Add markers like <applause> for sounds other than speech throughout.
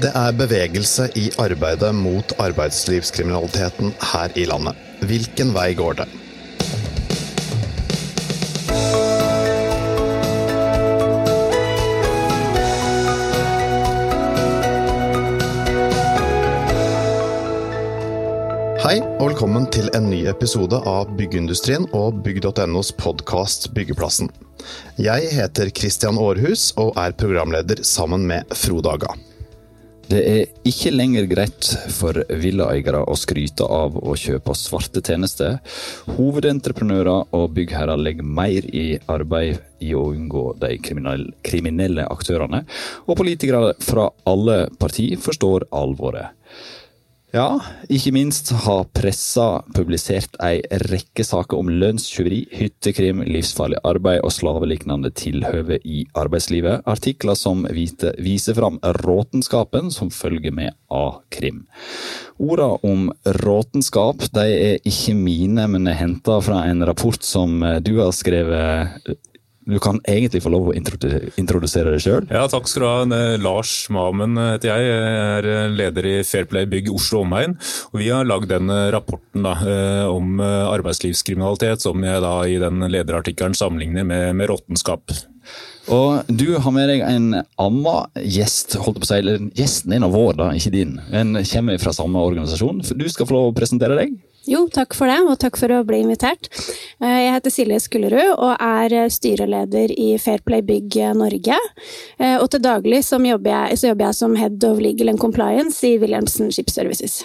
Det er bevegelse i arbeidet mot arbeidslivskriminaliteten her i landet. Hvilken vei går det? Hei og velkommen til en ny episode av Byggeindustrien og bygg.nos podkast Byggeplassen. Jeg heter Christian Aarhus og er programleder sammen med Frode Aga. Det er ikke lenger greit for villaeiere å skryte av å kjøpe svarte tjenester. Hovedentreprenører og byggherrer legger mer i arbeid i å unngå de kriminelle aktørene, og politikere fra alle partier forstår alvoret. Ja, ikke minst har pressa publisert ei rekke saker om lønnstyveri, hyttekrim, livsfarlig arbeid og slavelignende tilhøve i arbeidslivet. Artikler som viser fram råtenskapen som følger med av krim. Orda om råtenskap de er ikke mine, men er henta fra en rapport som du har skrevet du kan egentlig få lov å introdusere deg sjøl. Ja, takk skal du ha. Lars Mamen heter jeg. Jeg er eh, leder i Fairplay Bygg Oslo omegn. Og vi har lagd den eh, rapporten da, eh, om arbeidslivskriminalitet som jeg da i den lederartikkelen sammenligner med, med råttenskap. Og du har med deg en annen gjest, holdt på å si, eller gjesten din og vår, da, ikke din. Men kommer fra samme organisasjon. Du skal få lov å presentere deg. Jo, takk for det, og takk for å bli invitert. Eh, jeg heter Silje Skullerud og er eh, styreleder i Fairplay Bygg Norge. Eh, og til daglig jobber jeg, jobber jeg som Head of Legal and Compliance i Williamson Ship Services.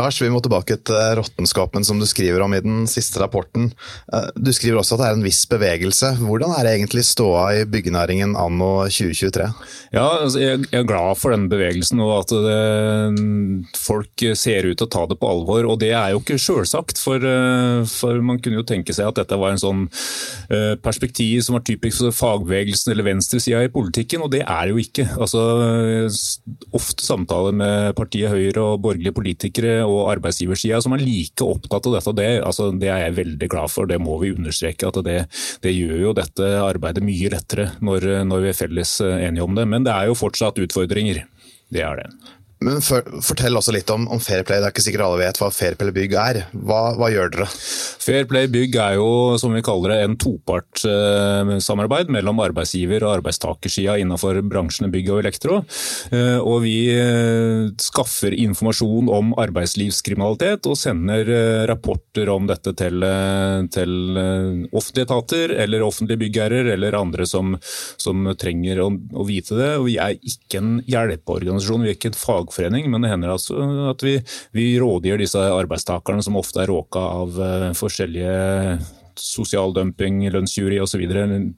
Lars, vi må tilbake til råttenskapen som du skriver om i den siste rapporten. Eh, du skriver også at det er en viss bevegelse. Hvordan er det egentlig ståa i byggenæringen anno 2023? Ja, altså, Jeg er glad for den bevegelsen og at det, folk ser ut til å ta det på alvor. Og det er jo ikke sjølsagt, for, eh, for, man kunne jo tenke seg at dette var en sånn eh, perspektiv som var typisk for fagbevegelsen eller venstresida i politikken, og det er det jo ikke. Altså, ofte samtaler med partiet Høyre og borgerlige politikere og arbeidsgiversida som er like opptatt av dette. Det, altså, det er jeg veldig glad for, det må vi understreke. at Det, det gjør jo dette arbeidet mye lettere når, når vi er felles enige om det. Men det er jo fortsatt utfordringer. Det er det. Men for, Fortell også litt om, om Fairplay. Det er ikke sikkert alle vet hva Fairplay Bygg er. Hva, hva gjør dere? Fairplay Bygg er jo som vi kaller det, en topartssamarbeid eh, mellom arbeidsgiver- og arbeidstakersida innenfor bransjene bygg og elektro. Eh, og vi eh, skaffer informasjon om arbeidslivskriminalitet og sender eh, rapporter om dette til, eh, til eh, offentlige etater eller offentlige byggherrer eller andre som, som trenger å, å, vite det. Og vi er ikke en hjelpeorganisasjon, vi er ikke en fag fagforening, men det hender altså at vi, vi rådgir disse arbeidstakerne som ofte er råka av uh, forskjellige sosial dumping, lønnsjury osv.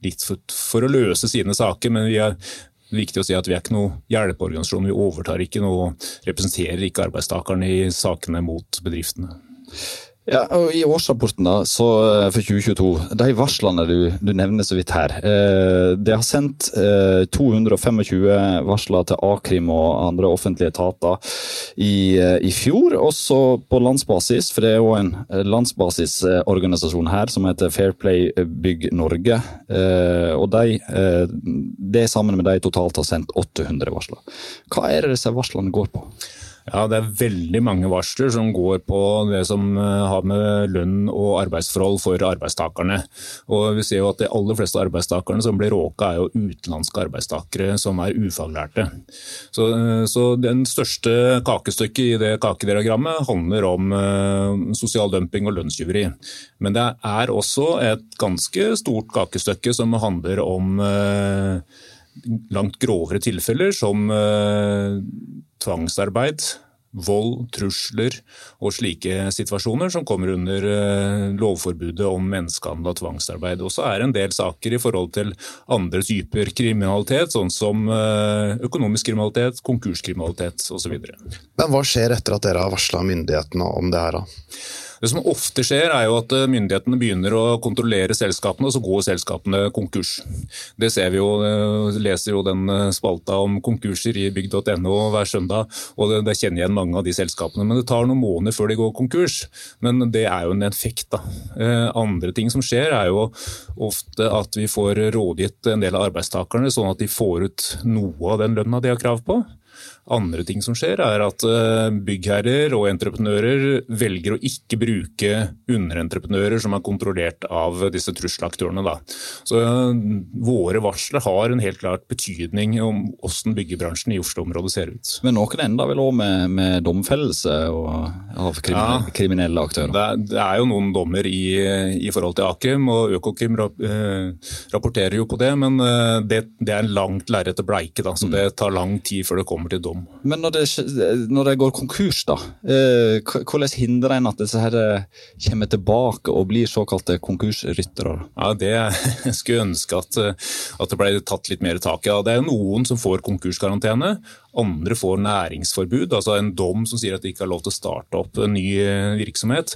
litt for, for, å løse sine saker. Men vi er viktig å si at vi er ikke noe hjelpeorganisasjon. Vi overtar ikke noe, representerer ikke arbeidstakerne i sakene mot bedriftene. Ja, og I årsrapporten da, eh, for 2022, de varslene du, du nevner så vidt her eh, Det har sendt eh, 225 varsler til A-krim og andre offentlige etater i, eh, i fjor. Også på landsbasis, for det er jo en eh, landsbasisorganisasjon her som heter Fairplay Bygg Norge. Eh, og de, det sammen med de totalt har sendt 800 varsler. Hva er det disse varslene går på? Ja, Det er veldig mange varsler som går på det som eh, har med lønn og arbeidsforhold for arbeidstakerne. Og vi ser jo at De aller fleste arbeidstakerne som blir råka, er jo utenlandske arbeidstakere som er ufaglærte. Så, eh, så Den største kakestykket i det kakediagrammet handler om uh, sosial dumping og lønnstyveri. Men det er også et ganske stort kakestykke som handler om langt grovere tilfeller, som tvangsarbeid, vold, trusler og slike situasjoner som kommer under uh, lovforbudet om menneskehandel og tvangsarbeid. Og så er det en del saker i forhold til andre typer kriminalitet, sånn som uh, økonomisk kriminalitet, konkurskriminalitet osv. Men hva skjer etter at dere har varsla myndighetene om det her? da? Det som ofte skjer, er jo at eh, myndighetene begynner å kontrollere selskapene, og så går selskapene konkurs. Det ser vi jo, eh, leser jo den eh, spalta om konkurser i bygg.no hver søndag, og det, det, kjenner igjen mange av de selskapene. Men det tar noen måneder før de går konkurs. Men det er jo en effekt, da. Andre ting som skjer, er jo ofte at vi får rådgitt en del av arbeidstakerne, sånn at de får ut noe av den lønna de har krav på. Andre ting som skjer, er at eh, byggherrer og entreprenører velger å ikke bruke underentreprenører som er kontrollert av disse trusselaktørene. Da. Så eh, våre varsler har en helt klart betydning om hvordan byggebransjen i Oslo-området ser ut. Men noen ender vel òg med, med domfellelse av kriminelle, ja, kriminelle aktører? Det er, det er, jo noen dommer i, i forhold til Akim, og Økokrim eh, rapporterer jo på det. Men det, det er en langt lerret å bleike, da, så mm. det tar lang tid før det kommer til dom om. Men når det, når det går konkurs, da, eh, hvordan hindrer en at disse her eh, kommer tilbake og blir såkalte konkursryttere? Ja, Det <laughs> jeg skulle ønske at, eh, at, det ble tatt litt mer tak i. Ja, det er noen som får konkurskarantene. Andre får næringsforbud, altså en dom som sier at de ikke har lov til å starte opp en ny virksomhet.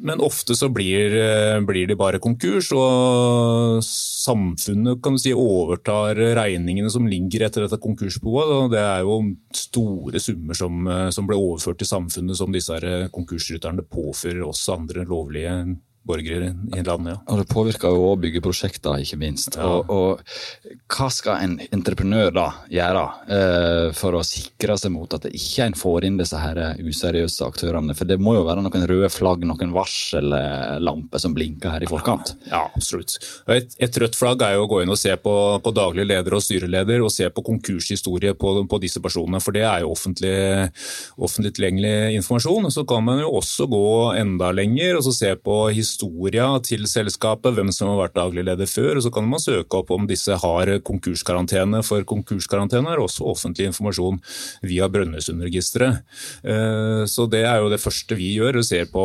Men ofte så blir, eh, blir, de bare konkurs, og samfunnet kan du si, overtar regningene som ligger etter dette konkursboet. Det er jo store summer som, eh, som ble overført til samfunnet som disse konkursrytterne påfører oss andre lovlige borgere i landet. Ja. Og Det påvirker jo òg byggeprosjekter, ikke minst. Ja. Og, og, Hva skal en entreprenør da gjøre eh, for å sikre seg mot at det ikke en får inn disse her useriøse aktørene? For det må jo være noen røde flagg, noen varsellamper som blinker her i forkant? Ja, absolutt. Et, et, rødt flagg er jo å gå inn og se på, på daglig leder og styreleder, og se på konkurshistorie på, på disse personene. For det er jo offentlig, offentlig tilgjengelig informasjon. Så kan man jo også gå enda lenger og så se på historie historia til selskapet, hvem som har vært daglig leder før. og Så kan man søke opp om disse har konkurskarantene, for konkurskarantene er også offentlig informasjon via Brønnøysundregisteret. Eh, så det er jo det første vi gjør, og ser på,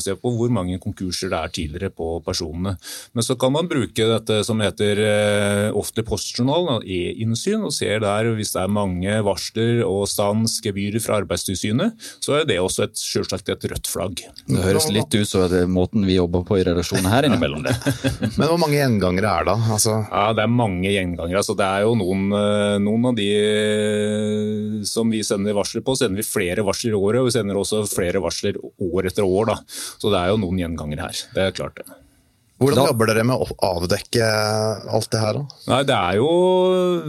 ser på hvor mange konkurser det er tidligere på personene. Men så kan man bruke dette som heter eh, offentlig postjournal, e-innsyn, og ser der hvis det er mange varsler og stans, gebyrer fra Arbeidstilsynet, så er det også et, selvsagt et rødt flagg. Det høres litt ut som måten vi jobber på i relasjonen her innimellom det. <laughs> Men hvor mange gjengangere er det? Altså... Ja, Det er mange gjengangere. Altså, det er jo noen, eh, noen, av de eh, som vi sender varsler på, sender vi flere varsler i året. Og vi sender også flere varsler år etter år. Da. Så det er jo noen gjengangere her. Det er klart det. Hvordan da, jobber dere med å avdekke alt det her? Da? Nei, Det er jo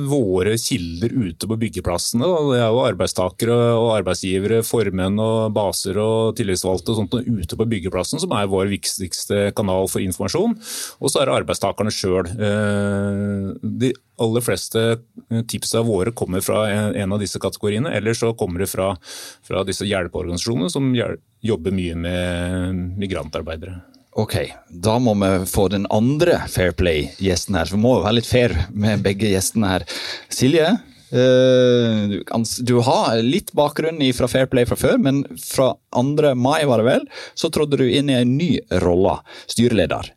våre kilder ute på byggeplassene. Da. Det er jo arbeidstakere og arbeidsgivere, formenn og baser og tillitsvalgte og sånt ute på byggeplassen som er vår viktigste kanal for informasjon. Og så er det arbeidstakerne sjøl. Eh, de aller fleste tipsa våre kommer fra en av disse kategoriene, eller så kommer det fra, fra disse hjelpeorganisasjonene som jobber mye med migrantarbeidere. Ok, da må vi få den andre Fair Play-gjesten her. For vi må jo være litt fair med begge gjestene her. Silje, uh, du, har litt bakgrunn fra Fair Play fra før, men fra 2. mai var det vel, så trådte du inn i en ny rolle, styreleder.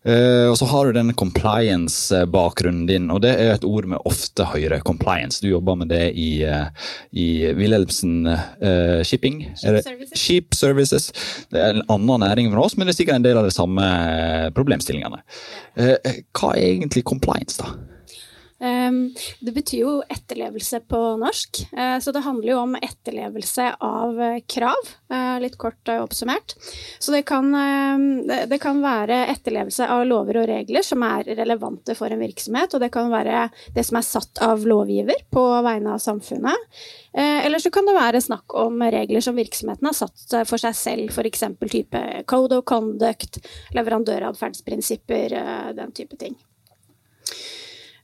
Uh, og så har du den compliance-bakgrunnen din, og det er et ord vi ofte hører. Compliance. Du jobber med det i, uh, i Wilhelmsen uh, Shipping. Ship Services. Ship Services. Det er en annen næring for oss, men det er sikkert en del av de samme problemstillingene. hva er egentlig compliance, da? Ehm, det betyr jo etterlevelse på norsk, eh, så det handler jo om etterlevelse av eh, krav, eh, litt kort oppsummert. Så det kan, det kan være etterlevelse av lover og regler som er relevante for en virksomhet, og det kan være det som er satt av lovgiver på vegne av samfunnet. Eller så kan det være snakk om regler som virksomheten har satt for seg selv, f.eks. type code of conduct, leverandøratferdsprinsipper, den type ting.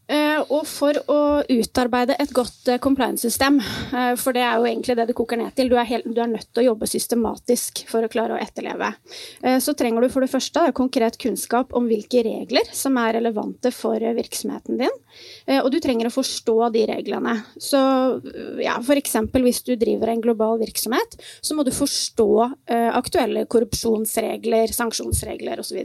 Eh, og for å utarbeide et godt eh, compliance-system, eh, for det er jo egentlig det det koker ned til, du er, helt, du er, nødt til å jobbe systematisk for å klare å etterleve, så trenger du for det første konkret kunnskap om hvilke regler som er relevante for virksomheten din, og du trenger å forstå de reglene. Så ja, f.eks. hvis du driver en global virksomhet, så må du forstå aktuelle korrupsjonsregler, sanksjonsregler osv.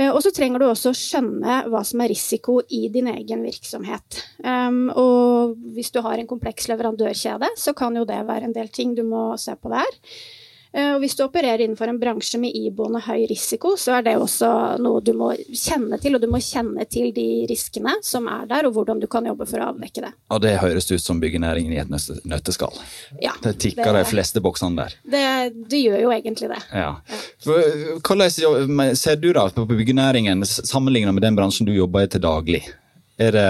Eh, og så trenger du også skjønne hva som er risiko i din egen virksomhet. Um, og hvis du har en kompleks leverandørkjede, så kan jo det være en del ting du må se på der. Eh, og hvis du opererer innenfor en bransje med iboende høy risiko, så er det også noe du må kjenne til, og du må kjenne til de riskene som er der, og hvordan du kan jobbe for å avdekke det. Og det høres ut som byggenæringen i et nøtteskall. Ja, det tikker de fleste boksene der. Det, det, gjør jo egentlig det. Ja. Hvordan ser du da på byggenæringen sammenlignet med den bransjen du jobber i til daglig? Er det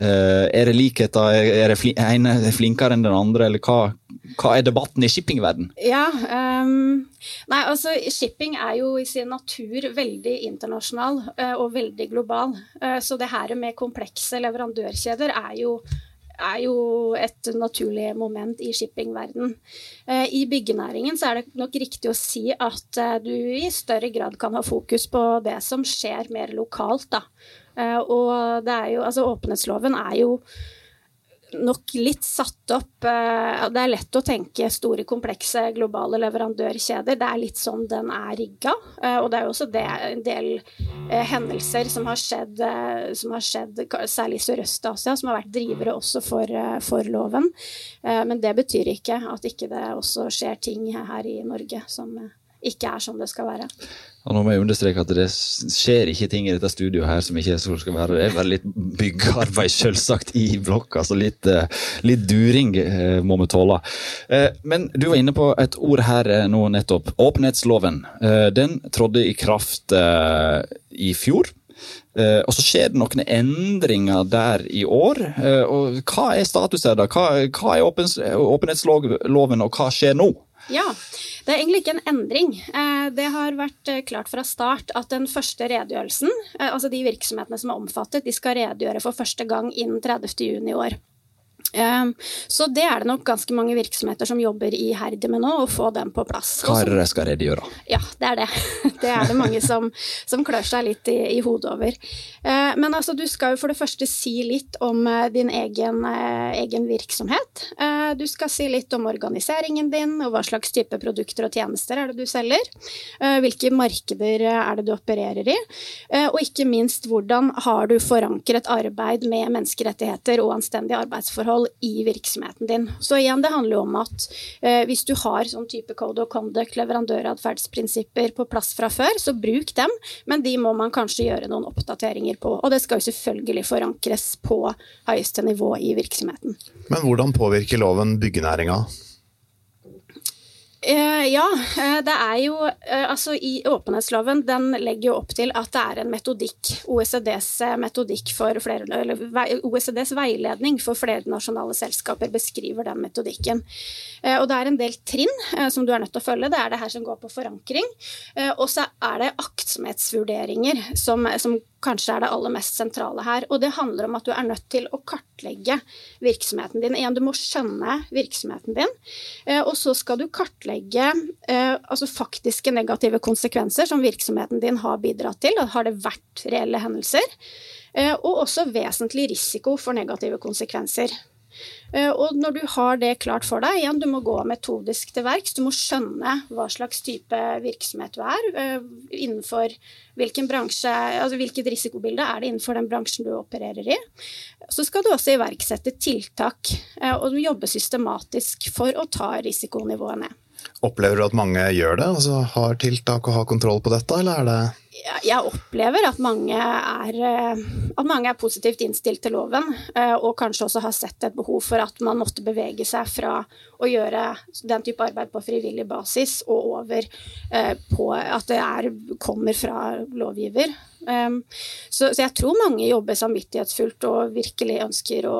Er det likheter? Er det ene flinkere enn den andre, eller hva, hva er debatten i shippingverden? Ja, um, nei, altså Shipping er jo i sin natur veldig internasjonal uh, og veldig global. Uh, så det her med komplekse leverandørkjeder er jo er jo et naturlig moment i shippingverden. Eh, I byggenæringen så er det nok riktig å si at eh, du i større grad kan ha fokus på det som skjer mer lokalt, da. Eh, og det er jo Altså, åpenhetsloven er jo nok litt satt opp eh, Det er lett å tenke store, komplekse globale leverandørkjeder. Det er litt sånn den er rigga. Eh, og det er jo også det, en del hendelser som har skjedd, som har skjedd særlig i Sørøst-Asia, som har vært drivere også for, for, loven. Men det betyr ikke at ikke det også skjer ting her i Norge som ikke er som det skal være. Og nå må jeg understreke at Det skjer ikke ting i dette studioet her som ikke er som det skal være. Det er bare litt byggearbeid selvsagt i blokka, så litt, eh, litt during eh, må vi tåle. Eh, men du var inne på et ord her nå nettopp. Åpenhetsloven. Den trådte i kraft i fjor. og så skjer det noen endringer der i år. og Hva er status her, da? Hva, er åpenhetsloven, og hva skjer nå? Ja, det er egentlig ikke en endring. Eh, det har vært eh, klart fra start at den første redegjørelsen, eh, altså de virksomhetene som er omfattet, de skal redegjøre for første gang innen 30. juni i år. Så det er det nok ganske mange virksomheter som jobber iherdig med nå, å få den på plass. Hva er det de skal redegjøre? Ja, det er det. <laughs> Det er det mange som, som klør seg litt i, i, hodet over. Ehm, men altså, du skal jo for det første si litt om eh, din egen, eh, egen virksomhet. Du skal si litt om organiseringen din, og hva slags type produkter og tjenester er det du selger. Hvilke markeder er det du opererer i? Og ikke minst, hvordan har du forankret arbeid med menneskerettigheter og anstendige arbeidsforhold forhold i virksomheten din. Så igjen, det handler jo om at eh, hvis du har sånn type code of conduct, leverandøratferdsprinsipper på plass fra før, så bruk dem, men de må man kanskje gjøre noen oppdateringer på. Og det skal jo selvfølgelig forankres på høyeste nivå i virksomheten. Men hvordan påvirker loven byggenæringa? Uh, ja, uh, det er jo uh, Altså, i åpenhetsloven den legger jo opp til at det er en metodikk, OECDs metodikk for flere Eller OECDs veiledning for flernasjonale selskaper beskriver den metodikken. og det er en del trinn som du er nødt til å følge. Det er det her som går på forankring. og så er det aktsomhetsvurderinger som, som kanskje er det aller mest sentrale her. Og det handler om at du er nødt til å kartlegge virksomheten din. Igjen, du må skjønne virksomheten din. Eh, og så skal du kartlegge eh, altså faktiske negative konsekvenser som virksomheten din har bidratt til. Har det vært reelle hendelser? Eh, og også vesentlig risiko for negative konsekvenser. Eh, og når du har det klart for deg, igjen, du må gå metodisk til verks. Du må skjønne hva slags type virksomhet du er. Eh, innenfor hvilken bransje, altså hvilket risikobilde er det innenfor den bransjen du opererer i. Så skal du også iverksette tiltak eh, og jobbe systematisk for å ta risikonivået ned. Opplever du at mange gjør det, altså har tiltak og har kontroll på dette, eller er det jeg opplever at mange, er, eh, at mange er positivt innstilt til loven, eh, og kanskje også har sett et behov for at man måtte bevege seg fra å gjøre den type arbeid på frivillig basis og over eh, på at det er, kommer fra lovgiver. Så, så jeg tror mange jobber samvittighetsfullt og virkelig ønsker å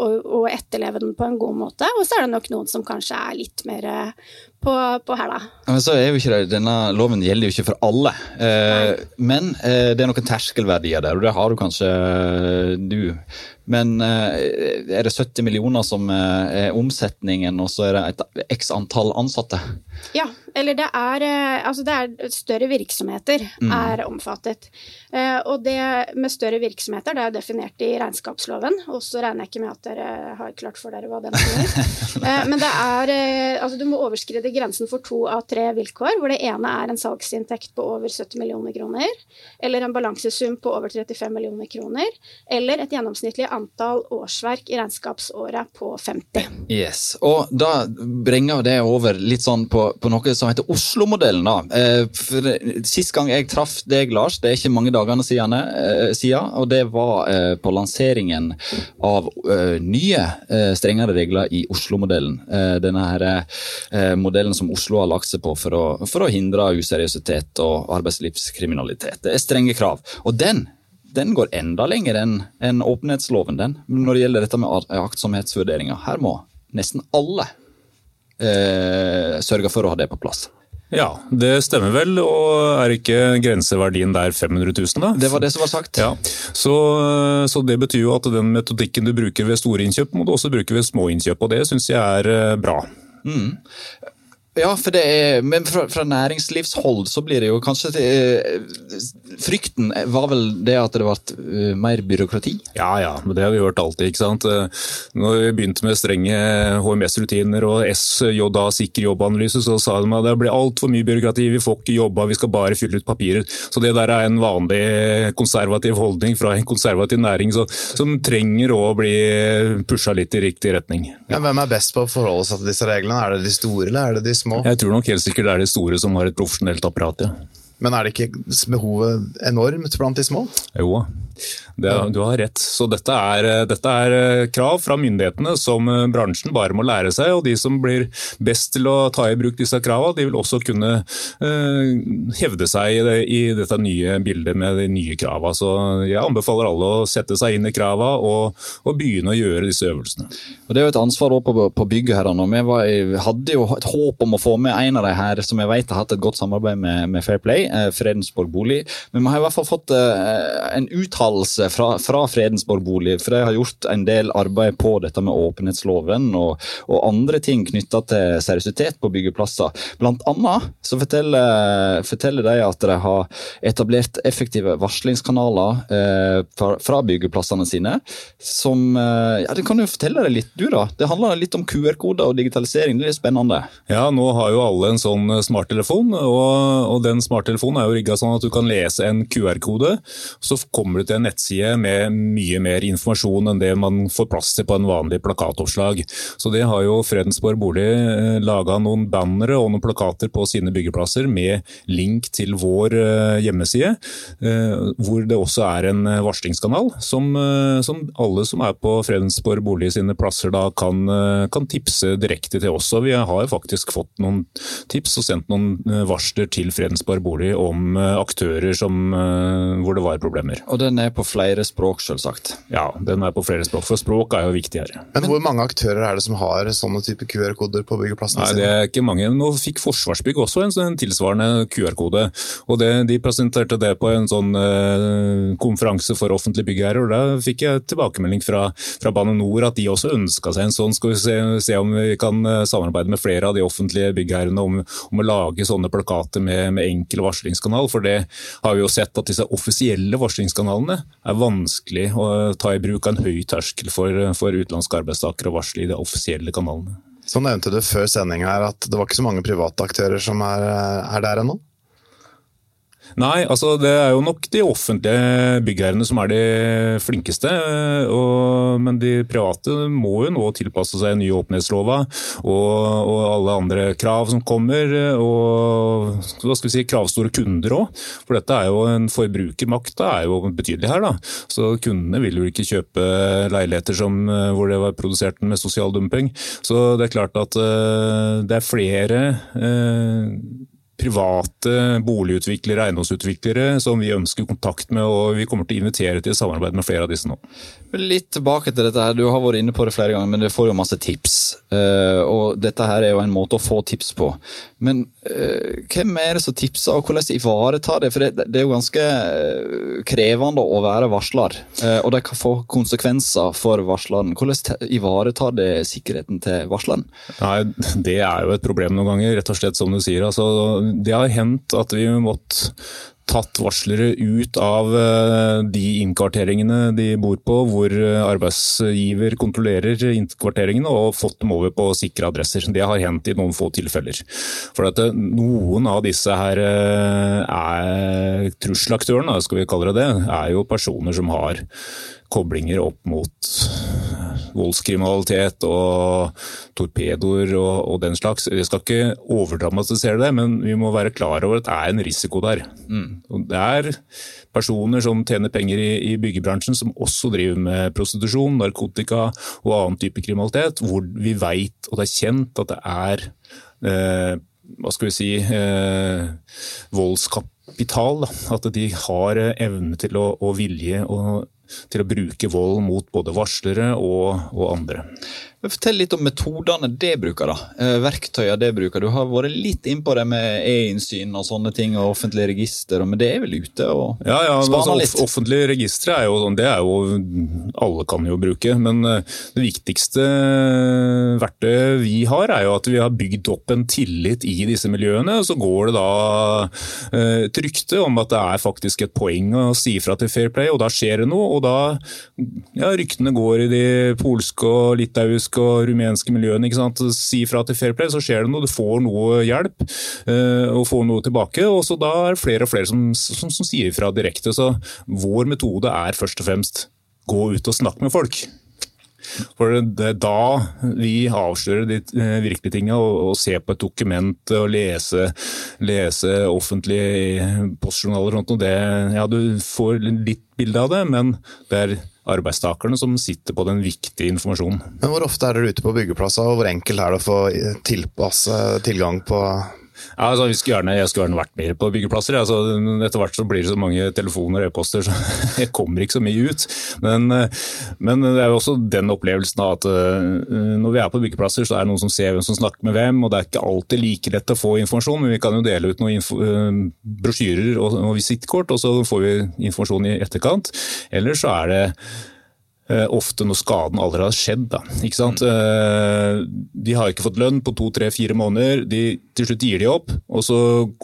og, og, etterleve den på en god måte. Og så er det nok noen som kanskje er litt mer eh, på, på hæla. Men så er jo ikke det, Denne loven gjelder jo ikke for alle. Eh, men eh, det er noen terskelverdier der, og det har du kanskje eh, du. Men eh, er det 70 millioner som eh, er omsetningen, og så er det et x antall ansatte? Ja, eller det er, altså det er større virksomheter mm. er omfattet. Og det med større virksomheter det er definert i regnskapsloven, og så regner jeg ikke med at dere har klart for dere hva den sier. <laughs> Men det er Altså du må overskride grensen for to av tre vilkår, hvor det ene er en salgsinntekt på over 70 millioner kroner, eller en balansesum på over 35 millioner kroner, eller et gjennomsnittlig antall årsverk i regnskapsåret på 50. Yes, og Da bringer det over litt sånn på, på noe som heter Oslo-modellen. da. Eh, Sist gang jeg traff deg, Lars, det er ikke mange dagene siden, eh, og det var eh, på lanseringen av nye strengere regler i Oslo-modellen. Denne her modellen som Oslo har lagt seg på for å, for å hindre useriøsitet og arbeidslivskriminalitet. Det er strenge krav. Og den den går enda lenger enn en åpenhetsloven, den. Når det gjelder dette med aktsomhetsvurderinger. Her må nesten alle eh, sørga for å ha det på plass. Ja, det stemmer vel. Og er ikke grenseverdien der 500 000, da? Det var det som var sagt. Ja, Så, så det betyr jo at den metodikken du bruker ved store innkjøp, må du også bruke ved små innkjøp. Og det syns jeg er eh, bra. Mm. Ja, for det er, men fra, fra, næringslivshold så blir det jo kanskje eh, Frykten var vel det at det ble uh, mer byråkrati? Ja ja, men det har vi hørt alltid. ikke sant. Eh, når vi begynte med strenge HMS-rutiner og SJA, sikker jobbanalyse, så sa de at det blir altfor mye byråkrati, vi får ikke jobba, vi skal bare fylle ut papirer. Så det der er en vanlig konservativ holdning fra en konservativ næring så, som trenger å bli pusha litt i riktig retning. Ja. Ja, hvem er best på å forholde seg til disse reglene? Er det de store, eller er det de små? Jeg tror nok helt sikkert det er de store som har et profesjonelt apparat, ja. Men er det ikke behovet enormt blant de små? Jo, det, du har rett. Så dette er, dette er, eh, krav fra myndighetene som eh, bransjen bare må lære seg. Og de som blir best til å ta i bruk disse kravene, de vil også kunne uh, hevde seg i, det, i, dette nye bildet med de nye kravene. Så jeg anbefaler alle å sette seg inn i kravene og, og, begynne å gjøre disse øvelsene. Og Det er jo et ansvar på, på bygget her. Nå. Vi hadde jo et håp om å få med en av de her som jeg vet har hatt et godt samarbeid med, med Fair Play, Fredensborg bolig. Men vi har i hvert fall fått uh, en uttalelse fra, fra Fredensborg bolig, for de har gjort en del arbeid på dette med åpenhetsloven og, og andre ting knytta til seriøsitet på byggeplasser. Blant annet så forteller, forteller, de at de har etablert effektive varslingskanaler eh, fra, fra, byggeplassene sine. Som eh, ja, Det kan jo fortelle deg litt, du da. Det handler litt om QR-koder og digitalisering. Det er spennende. Ja, nå har jo alle en sånn smarttelefon, og, og den smarttelefonen er jo rigga sånn at du kan lese en QR-kode. Så kommer du til en nettside med mye mer informasjon enn det man får plass til på en vanlig plakatoppslag. Så det har jo Fredensborg bolig eh, laga noen bannere og noen plakater på sine byggeplasser med link til vår eh, hjemmeside, eh, hvor det også er en varslingskanal som, som alle som er på Fredensborg bolig sine plasser da kan, kan tipse direkte til oss. Og vi har faktisk fått noen tips og sendt noen varsler til Fredensborg bolig om aktører som, hvor det var problemer. Og den er på flere språk, selvsagt. Ja, den er på flere språk, for språk er jo viktig her. Men hvor mange aktører er det som har sånne type QR-koder på byggeplassene sine? Nei, det er ikke mange. Nå fikk Forsvarsbygg også en, sånn tilsvarende QR-kode. og det, De presenterte det på en sånn eh, konferanse for offentlige byggherrer. og Da fikk jeg tilbakemelding fra, fra Bane Nor at de også ønska seg en sånn. Skal vi se, se, om vi kan eh, samarbeide med flere av de offentlige byggherrene om, om, å lage sånne plakater med, med enkel varslingskanal. For det har vi jo sett at disse offisielle varslingskanalene er vanskelig å ta i bruk av en høy terskel for, for utenlandske arbeidstakere å varsle i de offisielle kanalene. Så nevnte du før sending her at det var ikke så mange private aktører som er, er der ennå? Nei, altså det er jo nok de offentlige byggherrene som er de flinkeste. Og, men de private må jo nå tilpasse seg nye åpenhetslova og, og, alle andre krav som kommer. Og hva skal vi si, kravstore kunder òg. For dette er jo en forbrukermakta er jo betydelig her. da. Så kundene vil jo ikke kjøpe leiligheter som, hvor det var produsert med sosial dumping. Så det er klart at det er flere private boligutviklere, eiendomsutviklere som vi ønsker kontakt med, og vi kommer til å invitere til samarbeid med flere av disse nå. Litt tilbake til dette her, Du har vært inne på det flere ganger, men du får jo masse tips. Uh, og Dette her er jo en måte å få tips på. Men uh, hvem er det som tipser, og hvordan ivaretar det? For det, det, er jo ganske eh, krevende å være varsler, uh, og det kan få konsekvenser for varsleren. Hvordan ivaretar det sikkerheten til varsleren? Nei, Det er jo et problem noen ganger, rett og slett som du sier. Altså, det har hendt at vi måtte tatt varslere ut av eh, de innkvarteringene de bor på, hvor eh, arbeidsgiver kontrollerer innkvarteringene, og fått dem over på sikre adresser. Det har hendt i noen få tilfeller. For at eh, Noen av disse her er trusselaktørene, skal vi kalle det det, er jo personer som har koblinger opp mot voldskriminalitet og torpedoer og, og, den slags. Vi skal ikke overdramatisere det, men vi må være klar over at det er en risiko der. Mm. Det er personer som tjener penger i, i, byggebransjen som også driver med prostitusjon, narkotika og annen type kriminalitet, hvor vi veit og det er kjent at det er eh, hva skal vi si, eh, voldskapital. Da. At de har evne til å, og vilje og, til å bruke vold mot både varslere og, og andre. Fortell litt om metodene det bruker. da. Eh, verktøyene det bruker. Du har vært litt innpå det med e-innsyn og sånne ting, og offentlige register, men det er vel ute og ja, ja, spaner altså, litt? Offentlige registre er jo sånn, det er jo alle kan jo bruke, men eh, det viktigste verktøyet vi har, er jo at vi har bygd opp en tillit i disse miljøene. Så går det da eh, et rykte om at det er faktisk et poeng å si fra til Fair Play, og da skjer det noe. Og da ja, ryktene går i de polske og litauiske polske og rumenske miljøene. ikke sant? Si fra til Fair Play, så skjer det noe. Du får noe hjelp uh, og får noe tilbake. og så Da er det flere og flere som, som, som sier fra direkte. Så vår metode er først og fremst gå ut og snakke med folk. For det er da vi avslører de eh, virkelige tingene, og, se på et dokument og lese, lese offentlige postjournaler og sånt. Og det, ja, du får litt bilde av det, men det er arbeidstakerne som sitter på den viktige informasjonen. Men Hvor ofte er dere ute på byggeplasser, og hvor enkelt er det å få tilpasse tilgang på ja, altså, skulle gjerne, jeg skulle gjerne vært mer på byggeplasser. Altså, etter hvert så blir det så mange telefoner og e-poster, så <laughs> jeg kommer ikke så mye ut. Men, men, det er jo også den opplevelsen at uh, når vi er på byggeplasser, så er det noen som ser hvem som snakker med hvem. og Det er ikke alltid like lett å få informasjon, men vi kan jo dele ut noen uh, brosjyrer og, og visittkort, og så får vi informasjon i etterkant. Eller så er det Eh, ofte når skaden allerede har skjedd. Da, mm. De har ikke fått lønn på to, tre, fire måneder. De, til slutt gir de opp, og så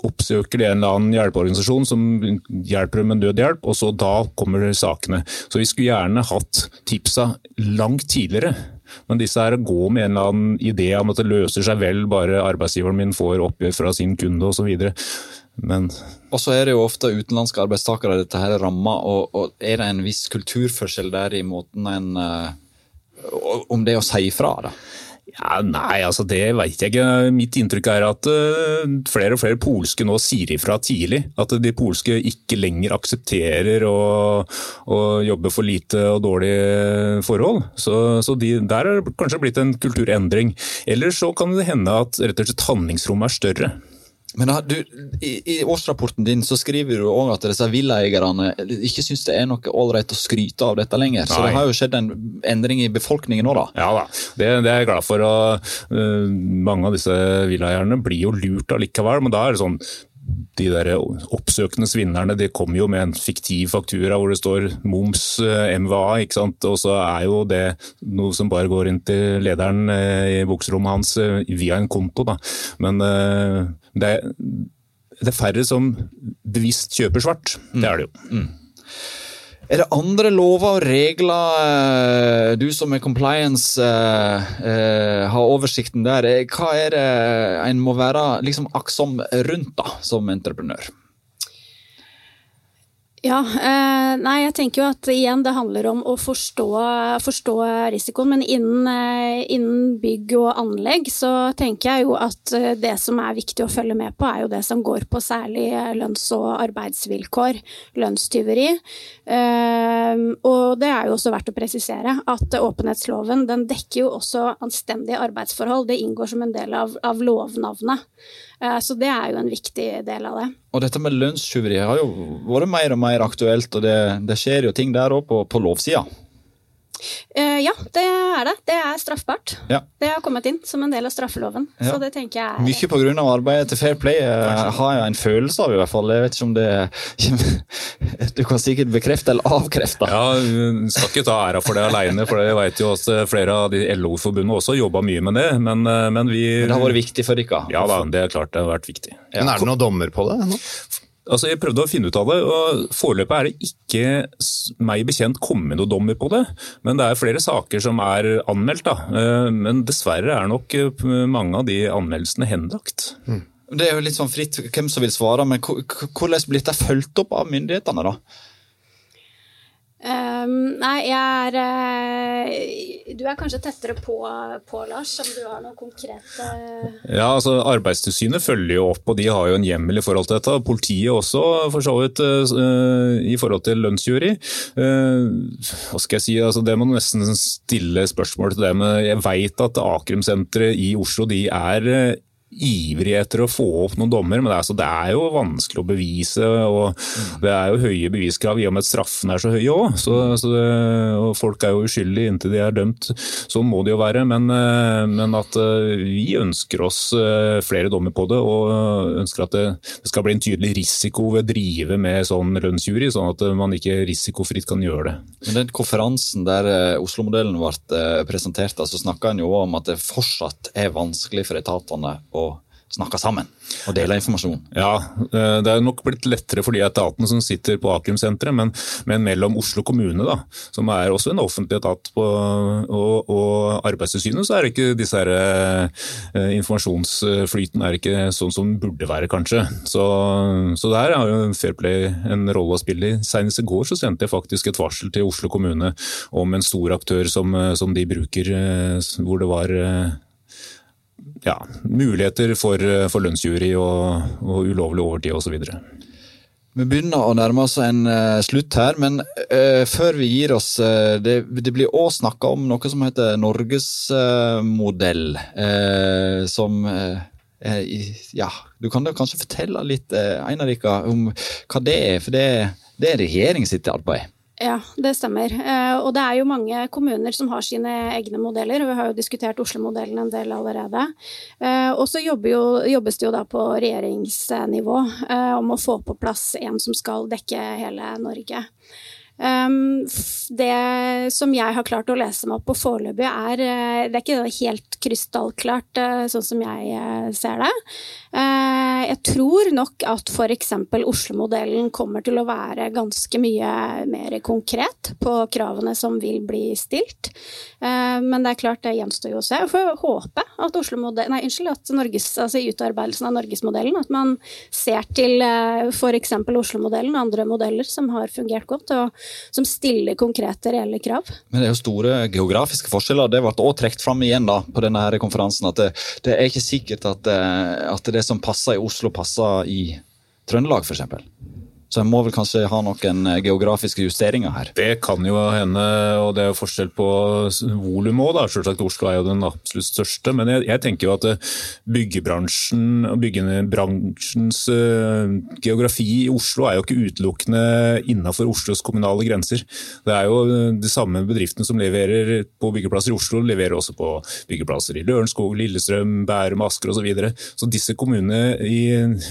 oppsøker de en eller annen hjelpeorganisasjon som hjelper dem med nødhjelp, og så da kommer sakene. Så vi skulle gjerne hatt tipsa langt tidligere. Men disse her går med en eller annen idé om at det løser seg vel bare arbeidsgiveren min får oppgjør fra sin kunde osv. Men Og så er det jo ofte utenlandske arbeidstakere dette her rammer, og, og, er det en viss kulturforskjell der i måten en uh, Om det å si ifra, da? Ja, nei, altså det veit jeg ikke. Mitt inntrykk er at uh, flere og flere polske nå sier ifra tidlig. At de polske ikke lenger aksepterer å, å jobbe for lite og dårlige forhold. Så, så de, der er det kanskje blitt en kulturendring. Eller så kan det hende at rett og slett handlingsrommet er større. Men du, i, i, årsrapporten din så skriver du òg at disse villaeierne ikke syns det er noe ålreit å skryte av dette lenger. Nei. Så det har jo skjedd en endring i befolkningen nå, da. Ja da, det, det er jeg glad for. Og, uh, mange av disse villaeierne blir jo lurt allikevel, men da er det sånn de der oppsøkende svinnerne de kommer jo med en fiktiv faktura hvor det står moms eh, MVA, ikke sant? og så er jo det noe som bare går inn til lederen eh, i bukserommet hans eh, via en konto. Da. Men det er, det er færre som bevisst kjøper svart. Det er det jo. Mm. Er det andre lover og regler eh, du som er compliance eh, eh, har oversikten der? Hva er det en må være liksom aktsom rundt da, som entreprenør? Ja, eh, nei, jeg tenker jo at igjen det handler om å forstå, forstå risikoen. Men innen, eh, innen, bygg og anlegg så tenker jeg jo at eh, det som er viktig å følge med på, er jo det som går på særlig lønns- og arbeidsvilkår. Lønnstyveri. Og det er jo også verdt å presisere at åpenhetsloven den dekker jo også anstendige arbeidsforhold. Det inngår som en del av, av lovnavnet. Eh, så det er jo en viktig del av det. Og dette med lønnstyveri har jo vært mer og mer aktuelt, og det, det skjer jo ting der òg på, på lovsida. Uh, ja, det er det. Det er straffbart. Ja. Det har kommet inn som en del av straffeloven. Ja. Så det tenker jeg er... Mye pga. arbeidet til Fair Play uh, har jeg en følelse av, i hvert fall. Jeg vet ikke om det <laughs> Du kan sikkert bekrefte eller avkrefte. Ja, skal ikke ta æra for det alene, for jeg vet jo at flere av de LO-forbundene også jobba mye med det. Men, eh, men vi men Det har vært viktig for dere? Ja da, det er klart det har vært viktig. Ja. Men er det noen dommer på det ennå? Altså, jeg prøvde å finne ut av det, og foreløpig er det ikke meg bekjent kommet noen dommer på det. Men det er flere saker som er anmeldt. Da. Eh, men dessverre er nok eh, mange av de anmeldelsene henlagt. Mm. Det er jo litt sånn fritt hvem som vil svare, men hvordan blir dette fulgt opp av myndighetene? da? Um, nei, jeg er uh, Du er kanskje tettere på, på, Lars, om du har noe konkret Ja, altså Arbeidstilsynet følger jo opp, og de har jo en hjemmel i forhold til dette. Politiet også, for så vidt, uh, i forhold til lønnsjury. Uh, hva skal jeg si, altså Det må nesten stille spørsmål til det, men jeg veit at Akrim-senteret i Oslo de er ivrige etter å få opp noen dommer, men det er, altså, det er jo vanskelig å bevise. og Det er jo høye beviskrav i og med at straffene er så høye òg. Så, så folk er jo uskyldige inntil de er dømt. Sånn må det jo være. Men, eh, men at eh, vi ønsker oss eh, flere dommer på det, og ønsker at det, skal bli en tydelig risiko ved å drive med sånn lønnsjury, sånn at man ikke risikofritt kan gjøre det. Men den konferansen der Oslo-modellen ble presentert, så snakka en jo om at det fortsatt er vanskelig for etatene å snakke sammen og dele informasjon. Ja, eh, det er nok blitt lettere for de etatene som sitter på Akrimsenteret, men, men, mellom Oslo kommune, da, som er også en offentlig etat, på, og, og Arbeidstilsynet, så er ikke disse her, eh, informasjonsflyten er ikke sånn som den burde være, kanskje. Så, så der har jo Fairplay en rolle å spille. Senest i går så sendte jeg faktisk et varsel til Oslo kommune om en stor aktør som, som de bruker, eh, hvor det var ja, muligheter for, for lønnsjury og, og ulovlig overtid osv. Vi begynner å nærme oss en uh, slutt her, men uh, før vi gir oss uh, det, det, blir òg snakka om noe som heter norgesmodell. som Ja, du kan da kanskje fortelle litt, Einar Rika, om hva det er? For det, det er regjeringens arbeid. Ja, det stemmer. Eh, og det er jo mange kommuner som har sine egne modeller, og vi har jo diskutert Oslo-modellen en del allerede. Eh, og så jobbes det jo da på regjeringsnivå eh, om å få på plass en som skal dekke hele Norge. Det som jeg har klart å lese meg opp på foreløpig, er Det er ikke helt krystallklart sånn som jeg ser det. Eh, jeg tror nok at f.eks. Oslo-modellen kommer til å være ganske mye mer konkret på kravene som vil bli stilt. Eh, men det er klart, det gjenstår jo å se. Jeg får håpe at, nei, unnskyld, at Norges, altså i utarbeidelsen av Norgesmodellen at man ser til eh, f.eks. Oslo-modellen og andre modeller som har fungert godt, og som stiller konkrete, reelle krav. Men det er jo store geografiske forskjeller. Det ble også trukket fram igjen da, på denne konferansen. At det, det er ikke sikkert at, at det som passer i Oslo, passer i Trøndelag, f.eks. Så en må vel kanskje ha noen eh, geografiske justeringer her? Det kan jo hende, og det er jo forskjell på volum òg. Oslo er jo den absolutt største, men jeg, jeg tenker jo at eh, byggebransjen og byggebransjens uh, geografi i Oslo er jo ikke utelukkende innenfor Oslos kommunale grenser. Det er jo de samme bedriftene som leverer på byggeplasser i Oslo, leverer også på byggeplasser i Lørenskog, Lillestrøm, Bærum, Asker osv. Så, videre. så disse kommunene i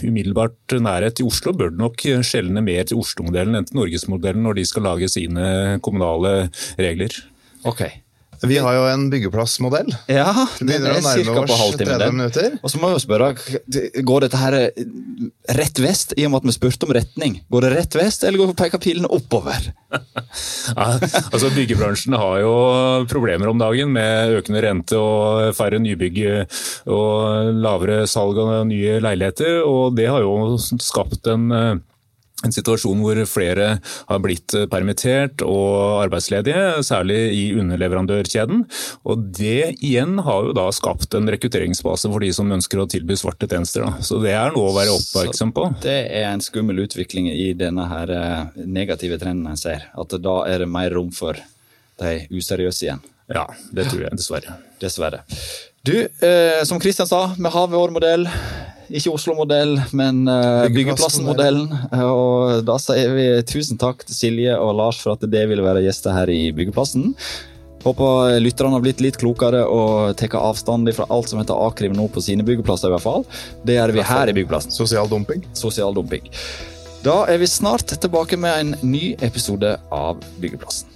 umiddelbart nærhet til Oslo bør nok skjelle skjelne mer til Oslo-modellen enn til Norgesmodellen når de skal lage sine kommunale regler. Ok. Vi har jo en byggeplassmodell. Ja, det er ca. på halvtimen. Og så må vi spørre, går dette her rett vest, i og med at vi spurte om retning? Går det rett vest, eller går peker pilene oppover? <laughs> ja, altså Byggebransjen har jo problemer om dagen med økende rente og færre nybygg og lavere salg av nye leiligheter. og Det har jo skapt en eh, en situasjon hvor flere har blitt permittert og arbeidsledige, særlig i underleverandørkjeden. Og Det igjen har jo da skapt en rekrutteringsbase for de som ønsker å tilby svarte tjenester. Da. Så det er noe å være oppmerksom på. Så det er en skummel utvikling i denne her eh, negative trenden jeg ser. At da er det mer rom for de useriøse igjen. Ja, det tror jeg dessverre. Dessverre. Du, eh, som Kristian sa, vi har vår modell. Ikke Oslo-modell, men uh, Byggeplassen-modellen. Og da sier vi tusen takk til Silje og Lars for at det ville være gjester her i Byggeplassen. Håper lytterne har blitt litt klokere og tar avstand fra alt som heter Akrim nå på sine byggeplasser. i hvert fall. Det gjør vi her i Byggeplassen. Sosial dumping. Sosial dumping. Da er vi snart tilbake med en ny episode av Byggeplassen.